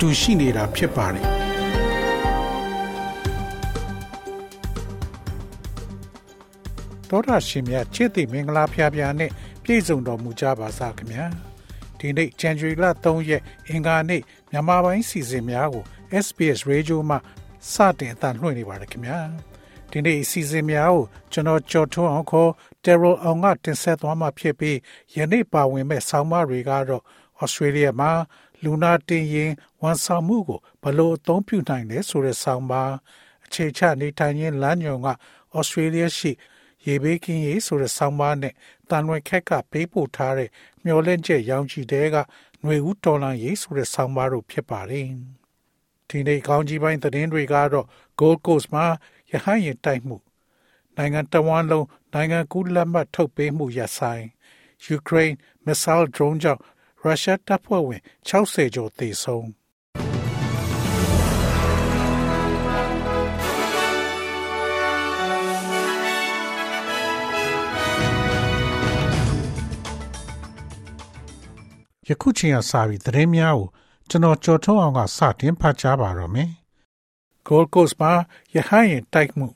တူရှိနေတာဖြစ်ပါတယ်တော်ရရှိမြချစ်သိမင်္ဂလာဖျားဖျားနဲ့ပြည့်စုံတော်မူကြပါစားခင်ဗျာဒီနေ့ January လ3ရက်အင်္ဂါနေ့မြန်မာပိုင်းစီစဉ်များကို SBS Radio မှာစတင်အသံလွှင့်နေပါတယ်ခင်ဗျာဒီနေ့အစီအစဉ်များကိုကျွန်တော်ကြော်ထွန်းအောင်ခေါ် Terrell အောင်ကတင်ဆက်သွားမှာဖြစ်ပြီးယနေ့ပါဝင်မဲ့ဆောင်းပါးတွေကတော့ Australia မှာ လူနာတင်ရင်ဝန်ဆောင်မှုကိုဘယ်လိုအသုံးပြုနိုင်လဲဆိုတဲ့ဆောင်းပါးအခြေချနေထိုင်ခြင်းလမ်းညွန်က Australia ရှိရေဘေးကင်းရေးဆိုတဲ့ဆောင်းပါးနဲ့တန်လွင်ခက်ကပေးပို့ထားတဲ့မျော်လင့်ချက်ရောင်ချီတဲကຫນွေဦးတော်လန်ရေးဆိုတဲ့ဆောင်းပါးတို့ဖြစ်ပါတယ်။ဒီနေ့ကောင်းကြီးပိုင်းသတင်းတွေကတော့ Gold Coast မှာရဟန်းရင်တိုက်မှုနိုင်ငံတော်ဝန်လုံးနိုင်ငံကူးလက်မှတ်ထုတ်ပေးမှုရပ်ဆိုင်ယူကရိန်းမစ်ဆိုင်းဒရုန်းကြောင့် ရုရှားတပ်ဖွဲ့ဝင်60ကျော်သေဆုံးယခုချိန်ကစပြီးသတင်းများကိုကျွန်တော်ကြော်ထုတ်အောင်ကစတင်ဖတ်ကြားပါတော့မယ်။ Gold Coast မှာရဟန်းရင်တိုက်မှု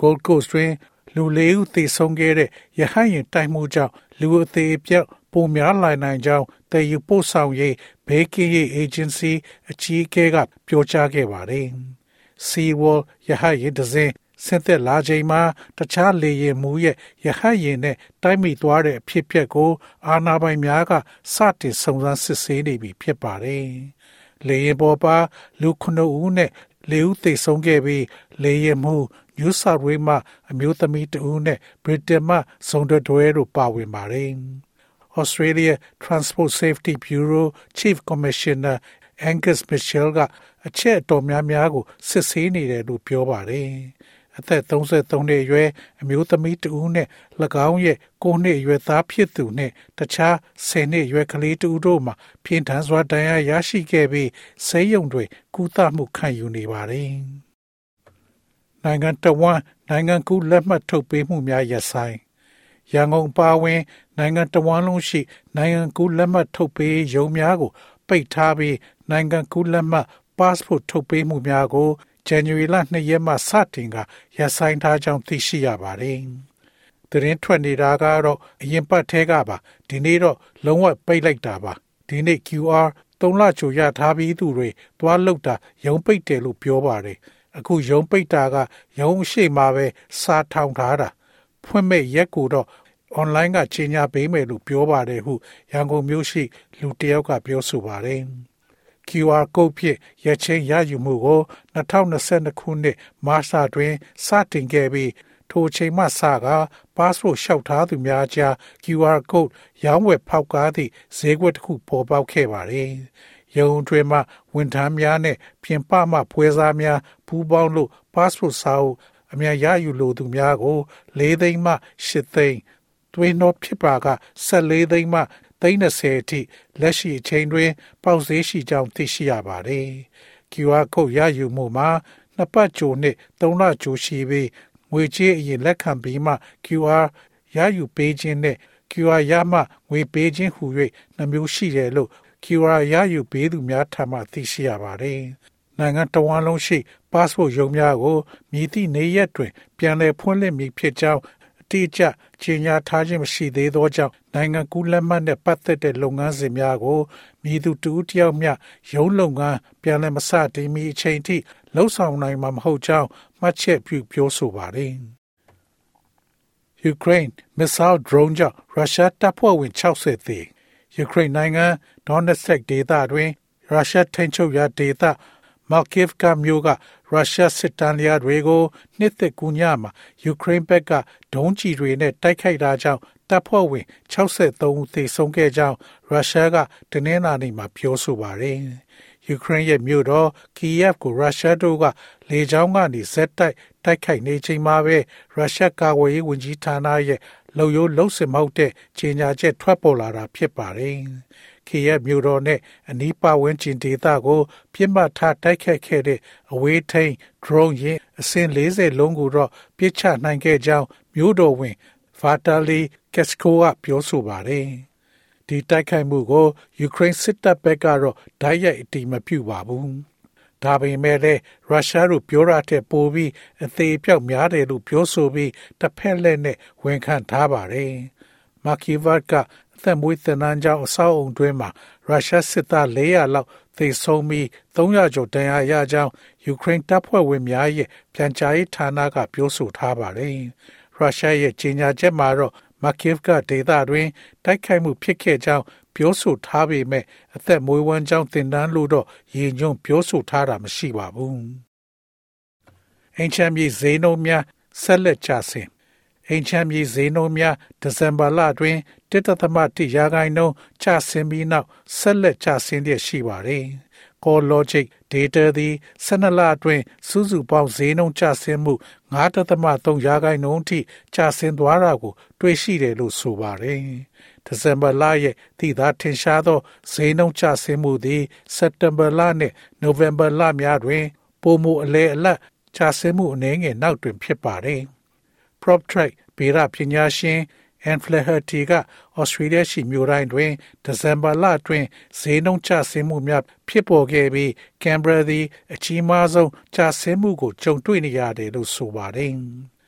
Gold Coast တွင်လူလေးဦးသေဆုံးခဲ့တဲ့ရဟန်းရင်တိုက်မှုကြောင့်လူအသေးအပြောက် ပုံများလာနိုင်ကြောင်းတည်ယူပို့ဆောင်ရေးဘေးကင်းရေး agency အကြီးအကဲကပြောကြားခဲ့ပါတယ်။ Seawall ရဟတ်ရင်တစ်စင်းဆင်းသက်လာချိန်မှာတခြားလေယာဉ်မူရဲ့ရဟတ်ယာဉ်နဲ့တိုက်မိသွားတဲ့အဖြစ်အပျက်ကို အာဏာပိုင်များကစတင်စုံစမ်းစစ်ဆေးနေပြီဖြစ်ပါတယ်။လေယာဉ်ပေါ်ပါလူ9ဦးနဲ့လေဦးသေဆုံးခဲ့ပြီးလေယာဉ်မှု New South Wales မှအမျိုးသမီးတဦးနဲ့ Britain မှစုံတွဲတို့ပါဝင်ပါတယ်။ Australia Transport Safety Bureau Chief Commissioner Angus Mitchell ကအချက်အတော်များများကိုစစ်ဆေးနေတယ်လို့ပြောပါတယ်။အသက်33နှစ်အရွယ်အမျိုးသမီးတဦးနဲ့၎င်းရဲ့9နှစ်အရွယ်သားဖြစ်သူနဲ့တခြား10နှစ်အရွယ်ကလေးတဦးတို့မှာပြင်းထန်စွာဒဏ်ရာရရှိခဲ့ပြီးဆေးရုံတွေကုသမှုခံယူနေပါတယ်။နိုင်ငံတော်ဝန်နိုင်ငံကူးလက်မှတ်ထုတ်ပေးမှုများရပ်ဆိုင် ရန်ကုန်ပါဝင် နိုင်ငံတော်ဝန်လုံးရှိ နိုင်ငံကူးလက်မှတ်ထုတ်ပေးရုံများကို ပိတ်ထားပြီးနိုင်ငံကူးလက်မှတ် passport ထုတ်ပေးမှုများကို January လ2ရက်မှစတင်ကရပ်ဆိုင်းထားကြောင်းသိရှိရပါတယ်။သတင်းထွက်နေတာကတော့အရင်ပတ်ထဲကပါဒီနေ့တော့လုံးဝပိတ်လိုက်တာပါဒီနေ့ QR 3လချိုရထားပြီးသူတွေသွားလောက်တာရုံပိတ်တယ်လို့ပြောပါတယ်အခုရုံပိတ်တာကရုံရှိမှာပဲစာထောင်ထားတာ ဖွင့်မဲ့ရက်ကိုတော့ online ကချိန်ညာပေးမယ်လို့ပြောပါတယ်ဟုရန်ကုန်မြို့ရှိ လူတယောက်ကပြောဆိုပါတယ်။ QR code ဖြင့်ရချင်းရယူမှုကို2022ခုနှစ်မတ်လတွင်စတင်ခဲ့ပြီးထိုချိန်မှစက passport လျှောက်ထားသူများကြား QR code ရောင်းဝယ်ဖောက်ကားသည့်ဈေးကွက်တစ်ခုပေါ်ပေါက်ခဲ့ပါတယ်။ရုံတွင်မှဝန်ထမ်းများနဲ့ပြင်ပမှပွဲစားများပူးပေါင်းလို့ passport စာအုပ် အများရယူလိုသူများကို၄သိန်းမှ၈သိန်းတွင်းတော့ဖြစ်ပါက14သိန်းမှ30အထိလက်ရှိအချိန်တွင် ပေါက်ဈေးရှိကြောင်းသိရှိရပါတယ်။ QR code ရယူမှုမှာနှစ်ပတ်ကြိုနဲ့သုံးလကြိုရှိပြီးငွေကြေးအရင်လက်ခံပြီးမှ QR ရယူပေးခြင်းနဲ့ QR ရမှငွေပေးခြင်းဟူ၍နှမျိုးရှိတယ်လို့ QR ရယူပေးသူများထံမှသိရှိရပါတယ်။နိုင်ငံတော်ဝန်လုံးရှိ passport ရုံးများကိုမြည်သည့်နေရက်တွင် ပြန်လည်ဖွင့်လှစ်မည်ဖြစ်ကြောင်းအတိအကျကြေညာထားခြင်းမရှိသေးသောကြောင့်နိုင်ငံကူးလက်မှတ်နဲ့ပတ်သက်တဲ့လုပ်ငန်းစဉ်များကိုမြည်သူတူတယောက်မျှရုံးလုပ်ငန်းပြန်လည်မစတင်မီအချိန်ထိလှုပ်ဆောင်နိုင်မှာမဟုတ်ကြောင်းမှတ်ချက်ပြုပြောဆိုပါတယ်။ Ukraine missile drone ကြောင့်ရုရှားတပ်ဖွဲ့ဝင်60သေယူကရိန်းနိုင်ငံဒေါနက်စက်ဒေသတွင်ရုရှားထိန်းချုပ်ရာဒေသ မာကိဗ်ကမြို့ကရုရှားစစ်တမ်းလျာတွေကိုနှစ်သက်ကူညမှာယူကရိန်းဘက်ကဒုံးကျည်တွေနဲ့တိုက်ခိုက်တာကြောင့်တပ်ဖွဲ့ဝင်63ဦးသေဆုံးခဲ့ကြောင်းရုရှားကတနင်္လာနေ့မှာပြောဆိုပါတယ်။ယူကရိန်းရဲ့မြို့တော်ကီယက်ကိုရုရှားတို့ကလေကြောင်းကနေဇက်တိုက်တိုက်ခိုက်နေချိန်မှာပဲရုရှားကာကွယ်ရေးဝန်ကြီးဌာနရဲ့လုံယိုးလုံစင်မဟုတ်တဲ့ခြေညာချက်ထွက်ပေါ်လာတာဖြစ်ပါတယ်။ ခေရမြို့တော်နဲ့အနီးပတ်ဝန်းကျင်ဒေသကိုပြစ်မှတ်ထားတိုက်ခတ်ခဲ့တဲ့အဝေးထိန် drone ရင်အစင်40လုံးကိုတော့ပြစ်ချနိုင်ခဲ့ကြောင်းမြို့တော်ဝင် Vitaly Klitschko ကပြောဆိုပါတယ်။ဒီတိုက်ခိုက်မှုကိုယူကရိန်းစစ်တပ်ဘက်ကတော့ဓာတ်ရိုက်အတိမပြုပါဘူး။ဒါပေမဲ့လည်းရုရှားတို့ပြောရတဲ့ပိုပြီးအသေးပြောက်များတယ်လို့ပြောဆိုပြီးတစ်ဖက်လက်နဲ့ဝန်ခံထားပါတယ်။မာကီဗတ်က အသက်မွေးသင်တန်းကျောင်းအဆောက်အုံတွင်းမှာရုရှားစစ်သား400လောက်သေဆုံးပြီး300ကျော်ဒဏ်ရာရကြောင်းယူကရိန်းတပ်ဖွဲ့ဝင်များရဲ့ပြန်ကြားရေးဌာနကပြောဆိုထားပါတယ်။ရုရှားရဲ့ကြေညာချက်မှာတော့မာကီဗ်ကဒေသတွင်တိုက်ခိုက်မှုဖြစ်ခဲ့ကြောင်းပြောဆိုထားပေမဲ့အသက်မွေးဝမ်းကြောင်းတင်တန်းလို့တော့ရေညွန့်ပြောဆိုထားတာမရှိပါဘူး။အင်ချမ်းမြေဈေးနှုန်းများဆက်လက်ကျဆင်း အိမ်ချမ်းမြေဈေးနှုန်းများဒီဇင်ဘာလတွင်1.1ရာခိုင်နှုန်းကျဆင်းပြီးနောက်ဆက်လက်ကျဆင်းလျက်ရှိပါတယ်။ Core Logic Data သည်12လအတွင်းစုစုပေါင်းဈေးနှုန်းကျဆင်းမှု9.3ရာခိုင်နှုန်းအထိကျဆင်းသွားတာကို တွေ့ရှိတယ်လို့ဆိုပါတယ်။ဒီဇင်ဘာလရဲ့သိသာထင်ရှားသောဈေးနှုန်းကျဆင်းမှုသည်စက်တင်ဘာလနှင့်နိုဝင်ဘာလများတွင် ပိုမိုအလဲအလတ်ကျဆင်းမှုအနည်းငယ်နောက်တွင်ဖြစ်ပါတယ်။ PropTrack ဗေဒပညာရှင် Anne Flaherty ကဩစတြေးလျရှိမြို့တိုင်းတွင်ဒီဇင်ဘာလအတွင်းဈေးနှုန်းကျဆင်းမှုများဖြစ်ပေါ်ခဲ့ပြီးကင်ဘရာသည်အကြီးမားဆုံးကျဆင်းမှုကိုကြုံတွေ့နေရတယ်လို့ဆိုပါတယ်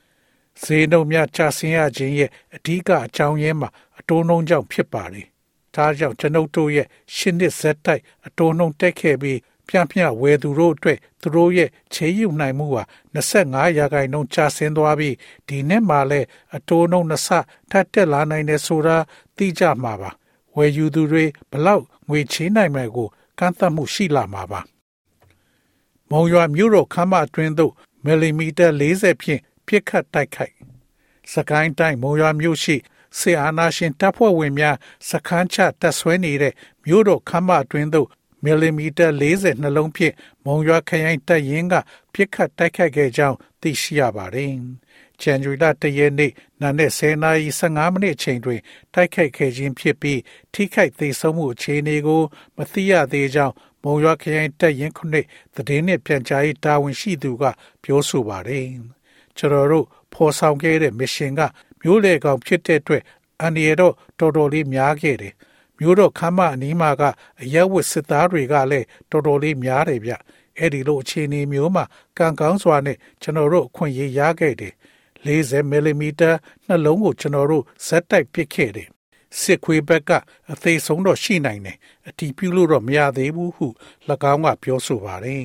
။ဈေးနှုန်းများကျဆင်းရခြင်းရဲ့အဓိကအကြောင်းရင်းမှာအတိုးနှုန်းကြောင့်ဖြစ်ပါတယ်။ဒါကြောင့်ကျွန်ုပ်တို့ရဲ့ရှင်းနှစ်ဇက်တိုက်အတိုးနှုန်းတက်ခဲ့ပြီး ပြန့်ပြန့်ဝယ်သူတို့အတွက်သူတို့ရဲ့ခြေယူနိုင်မှုဟာ25ရာခိုင်နှုန်းကျဆင်းသွားပြီးဒီနှစ်မှာလည်းအတိုးနှုန်းနှစ်ဆထပ်တက်လာနိုင်တယ်ဆိုတာသိကြမှာပါဝယ်ယူသူတွေဘလောက်ငွေချေးနိုင်မယ်ကိုကန့်သတ်မှုရှိလာမှာပါမုံရွာမြို့တော်ခမ်းမအတွင်းသို့မီလီမီတာ40ဖြင့်ပြစ်ခတ်တိုက်ခိုက်စကိုင်းတိုင်းမုံရွာမြို့ရှိစေအာနာရှင်တပ်ဖွဲ့ဝင်များစခန်းချတပ်ဆွဲနေတဲ့မြို့တော်ခမ်းမအတွင်းသို့ မီလီမီတာ40နှလုံးဖြင့်မုံရွာခရိုင်တပ်ရင်းကပြစ်ခတ်တိုက်ခိုက်ခဲ့ကြောင်းသိရှိရပါတယ်။ဇန်နဝါရီလ၁ရက်နေ့နာနဲ့10နာရီ15မိနစ်အချိန်တွင်တိုက်ခိုက်ခဲ့ခြင်းဖြစ်ပြီးထိခိုက်သေဆုံးမှုအခြေအနေကိုမသိရသေးကြောင်းမုံရွာခရိုင်တပ်ရင်းခုနှစ်သတင်းနှင့်ပြန်ကြားရေးတာဝန်ရှိသူကပြောဆိုပါတယ်။ကျွန်တော်တို့ဖော်ဆောင်ခဲ့တဲ့မစ်ရှင်ကမျိုးလေကောင်ဖြစ်တဲ့အတွက်အန်ဒီရတော့တော်တော်လေးများခဲ့တယ်။ မျိုးတော့ခမ်းမအနီးမှာကအရက်ဝတ်စစ်သားတွေကလည်းတော်တော်လေးများတယ်ဗျအဲ့ဒီလိုအခြေအနေမျိုးမှာကံကောင်းစွာနဲ့ကျွန်တော်တို့အခွင့်အရေးရခဲ့တယ်40မီလီမီတာနှလုံးကိုကျွန်တော်တို့ဇက်တိုက်ပစ်ခဲ့တယ်စစ်ခွေးဘက်ကအသေးဆုံးတော့ရှိနိုင်တယ်အတီးပြုလို့တော့မရသေးဘူးဟု၎င်းကပြောဆိုပါတယ်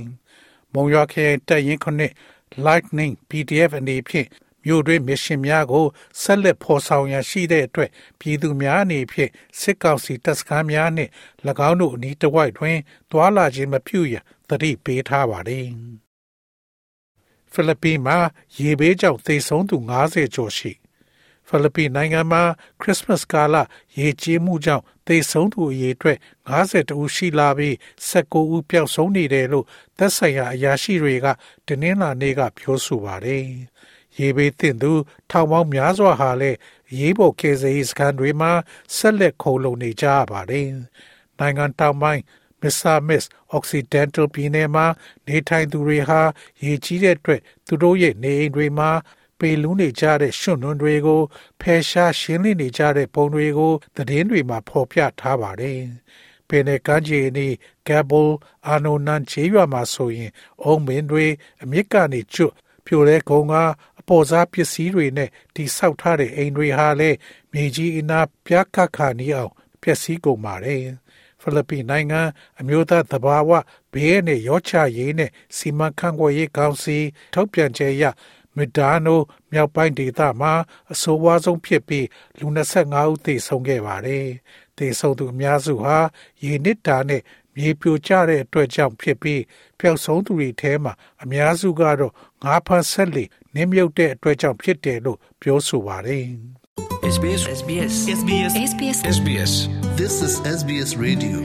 မုံရွာခဲတပ်ရင်းခုနှစ် Lightning PDF အနေဖြင့် မြို့တွင်းမစ်ရှင်များကိုဆက်လက်ဖော်ဆောင်ရန်ရှိတဲ့အတွက်ပြည်သူများအနေဖြင့်စစ်ကောင်စီတပ်စခန်းများနှင့်၎င်းတို့အနီးတစ်ဝိုက်တွင်သွာလာခြင်းမပြုရန်သတိပေးထားပါသည်ဖိလစ်ပိမှာရေဘေးကြောင့်သေဆုံးသူ90ကျော်ရှိဖိလစ်ပိနိုင်ငံမှာခရစ်စမတ်ကာလရေကြီးမှုကြောင့်သေဆုံးသူအရေအတွက်50ဦးရှိလာပြီး19ဦးပျောက်ဆုံးနေတယ်လို့သက်ဆိုင်ရာအရာရှိတွေက တင်းနှလာနေ့ကပြောဆိုပါတယ်။ ရေဘေးသင့်သူထောင်ပေါင်းများစွာဟာလည်းရေးပေါ်ကယ်ဆယ်ရေးစခန်းတွေမှာဆက်လက်ခုံလုံနေကြရပါတယ်။နိုင်ငံတောင်ပိုင်းမစ္ဆာမစ်အောက်ဆီဒန်တယ်ပြည်နယ်မှာနေထိုင်သူတွေဟာရေကြီးတဲ့အတွက်သူတို့ရဲ့နေအိမ်တွေမှာပေလူးနေကြတဲ့ရွှွနွန်တွေကိုဖယ်ရှားရှင်းလင်းနေကြတဲ့ပုံတွေကိုသတင်းတွေမှာဖော်ပြထားပါတယ်။ပင်နယ်ကမ်းခြေနီဂက်ဘလ်အာနိုနန်ချေးရွာမှာဆိုရင်အုံမင်းတွေအမြစ်ကနေကျွတ်ပြိုတဲ့ကုန်းကအ ပေါ်စားပစ္စည်းတွေနဲ့တိဆောက်ထားတဲ့အိမ်တွေဟာလည်းမြေကြီးအနာပြားခတ်ခါနီးအောင်ပျက်စီးကုန်ပါတယ်ဖိလစ်ပိနိုင်ငံအမျိုးသားသဘာဝဘေးနဲ့ရောချရေးနဲ့စီမံခန့်ခွဲရေးကောင်စီထုတ်ပြန်ချက်အရမီဒါနိုမြောက်ပိုင်းဒေသမှာအဆိုးဝါးဆုံးဖြစ်ပြီးလူ25ဦးသေဆုံးခဲ့ပါတယ်။သေဆုံးသူအများစုဟာရေနစ်တာနဲ့မြေပြိုကျတဲ့အတွက်ကြောင့်ဖြစ်ပြီးပျောက်ဆုံးသူတွေထဲမှာအများစုကတော့ငါးဖန်ဆက်လေ နင်းမြုပ်တဲ့အတွက်ကြောင့်ဖြစ်တယ်လို့ပြောဆိုပါတယ်။ SBS SBS SBS SBS SBS SBS. This is SBS Radio.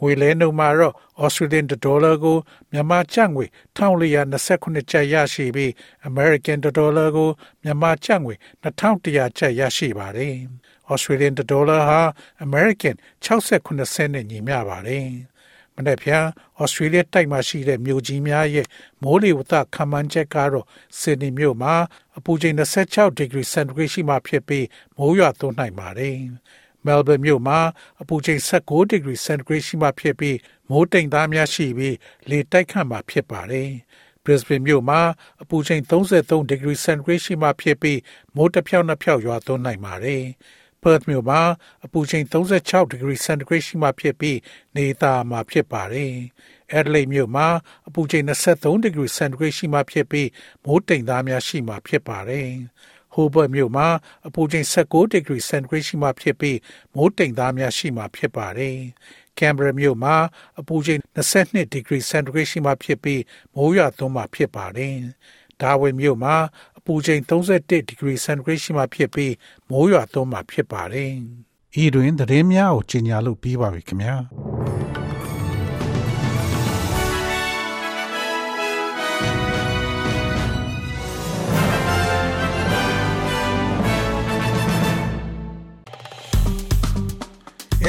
မြန်မာငွေလဲနှုန်းမှာတော့ Australian dollar ကိုမြန်မာကျပ်ငွေ1429ကျပ်ရရှိပြီး American dollar ကိုမြန်မာကျပ်ငွေ2100ကျပ်ရရှိပါတယ်။ Australian dollar ဟာ American 68စနစ်နဲ့ညီမျှပါတယ်။ မနေ့ဖြန်ဩစတြေးလျတိုက်မှာရှိတဲ့မြို့ကြီးများရဲ့မိုးလေဝသခန့်မှန်းချက်ကတော့ဆစ်ဒနီမြို့မှာအပူချိန်26ဒီဂရီစင်တီဂရိတ်ရှိမှဖြစ်ပြီးမိုးရွာသွန်းနိုင်ပါတယ်။မဲလ်ဘန်မြို့မှာအပူချိန်16ဒီဂရီစင်တီဂရိတ်ရှိမှဖြစ်ပြီးမိုးတိမ်သားများရှိပြီးလေတိုက်ခတ်မှာဖြစ်ပါတယ်။ Brisbane မြို့မှာအပူချိန်33ဒီဂရီစင်တီဂရိတ်ရှိမှဖြစ်ပြီးမိုးတစ်ဖြောက်နှစ်ဖြောက်ရွာသွန်းနိုင်ပါတယ်။ Perth မြို့မှာအပူချိန်36ဒီဂရီစင်တီဂရိတ်ရှိမှဖြစ်ပြီးနေသားမှာဖြစ်ပါတယ်။ Adelaide မြို့မှာအပူချိန်23ဒီဂရီစင်တီဂရိတ်ရှိမှဖြစ်ပြီးမိုးတိမ်သားများရှိမှဖြစ်ပါတယ်။ Hobart မြို့မှာအပူချိန်16ဒီဂရီစင်တီဂရိတ်ရှိမှဖြစ်ပြီးမိုးတိမ်သားများရှိမှဖြစ်ပါတယ်။ Canberra မြို့မှာအပူချိန်22ဒီဂရီစင်တီဂရိတ်ရှိမှဖြစ်ပြီးမိုးရွာသွန်းမှဖြစ်ပါတယ်။ Darwin မြို့မှာအ ပူချိန်31ဒီဂရီစင်တီဂရိတ်ရှိမှဖြစ်ပြီးမိုးရွာသွန်းမှဖြစ်ပါတယ်။ဤတွင်သတင်းများကိုကြီးညာလို့ပြီးပါပြီခင်ဗျာ။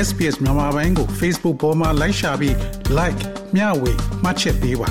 SPS မြန်မာပိုင်းကို Facebook ပေါ်မှာ like ရှာပြီး like မျှဝေမှတ်ချက်ပေးပါ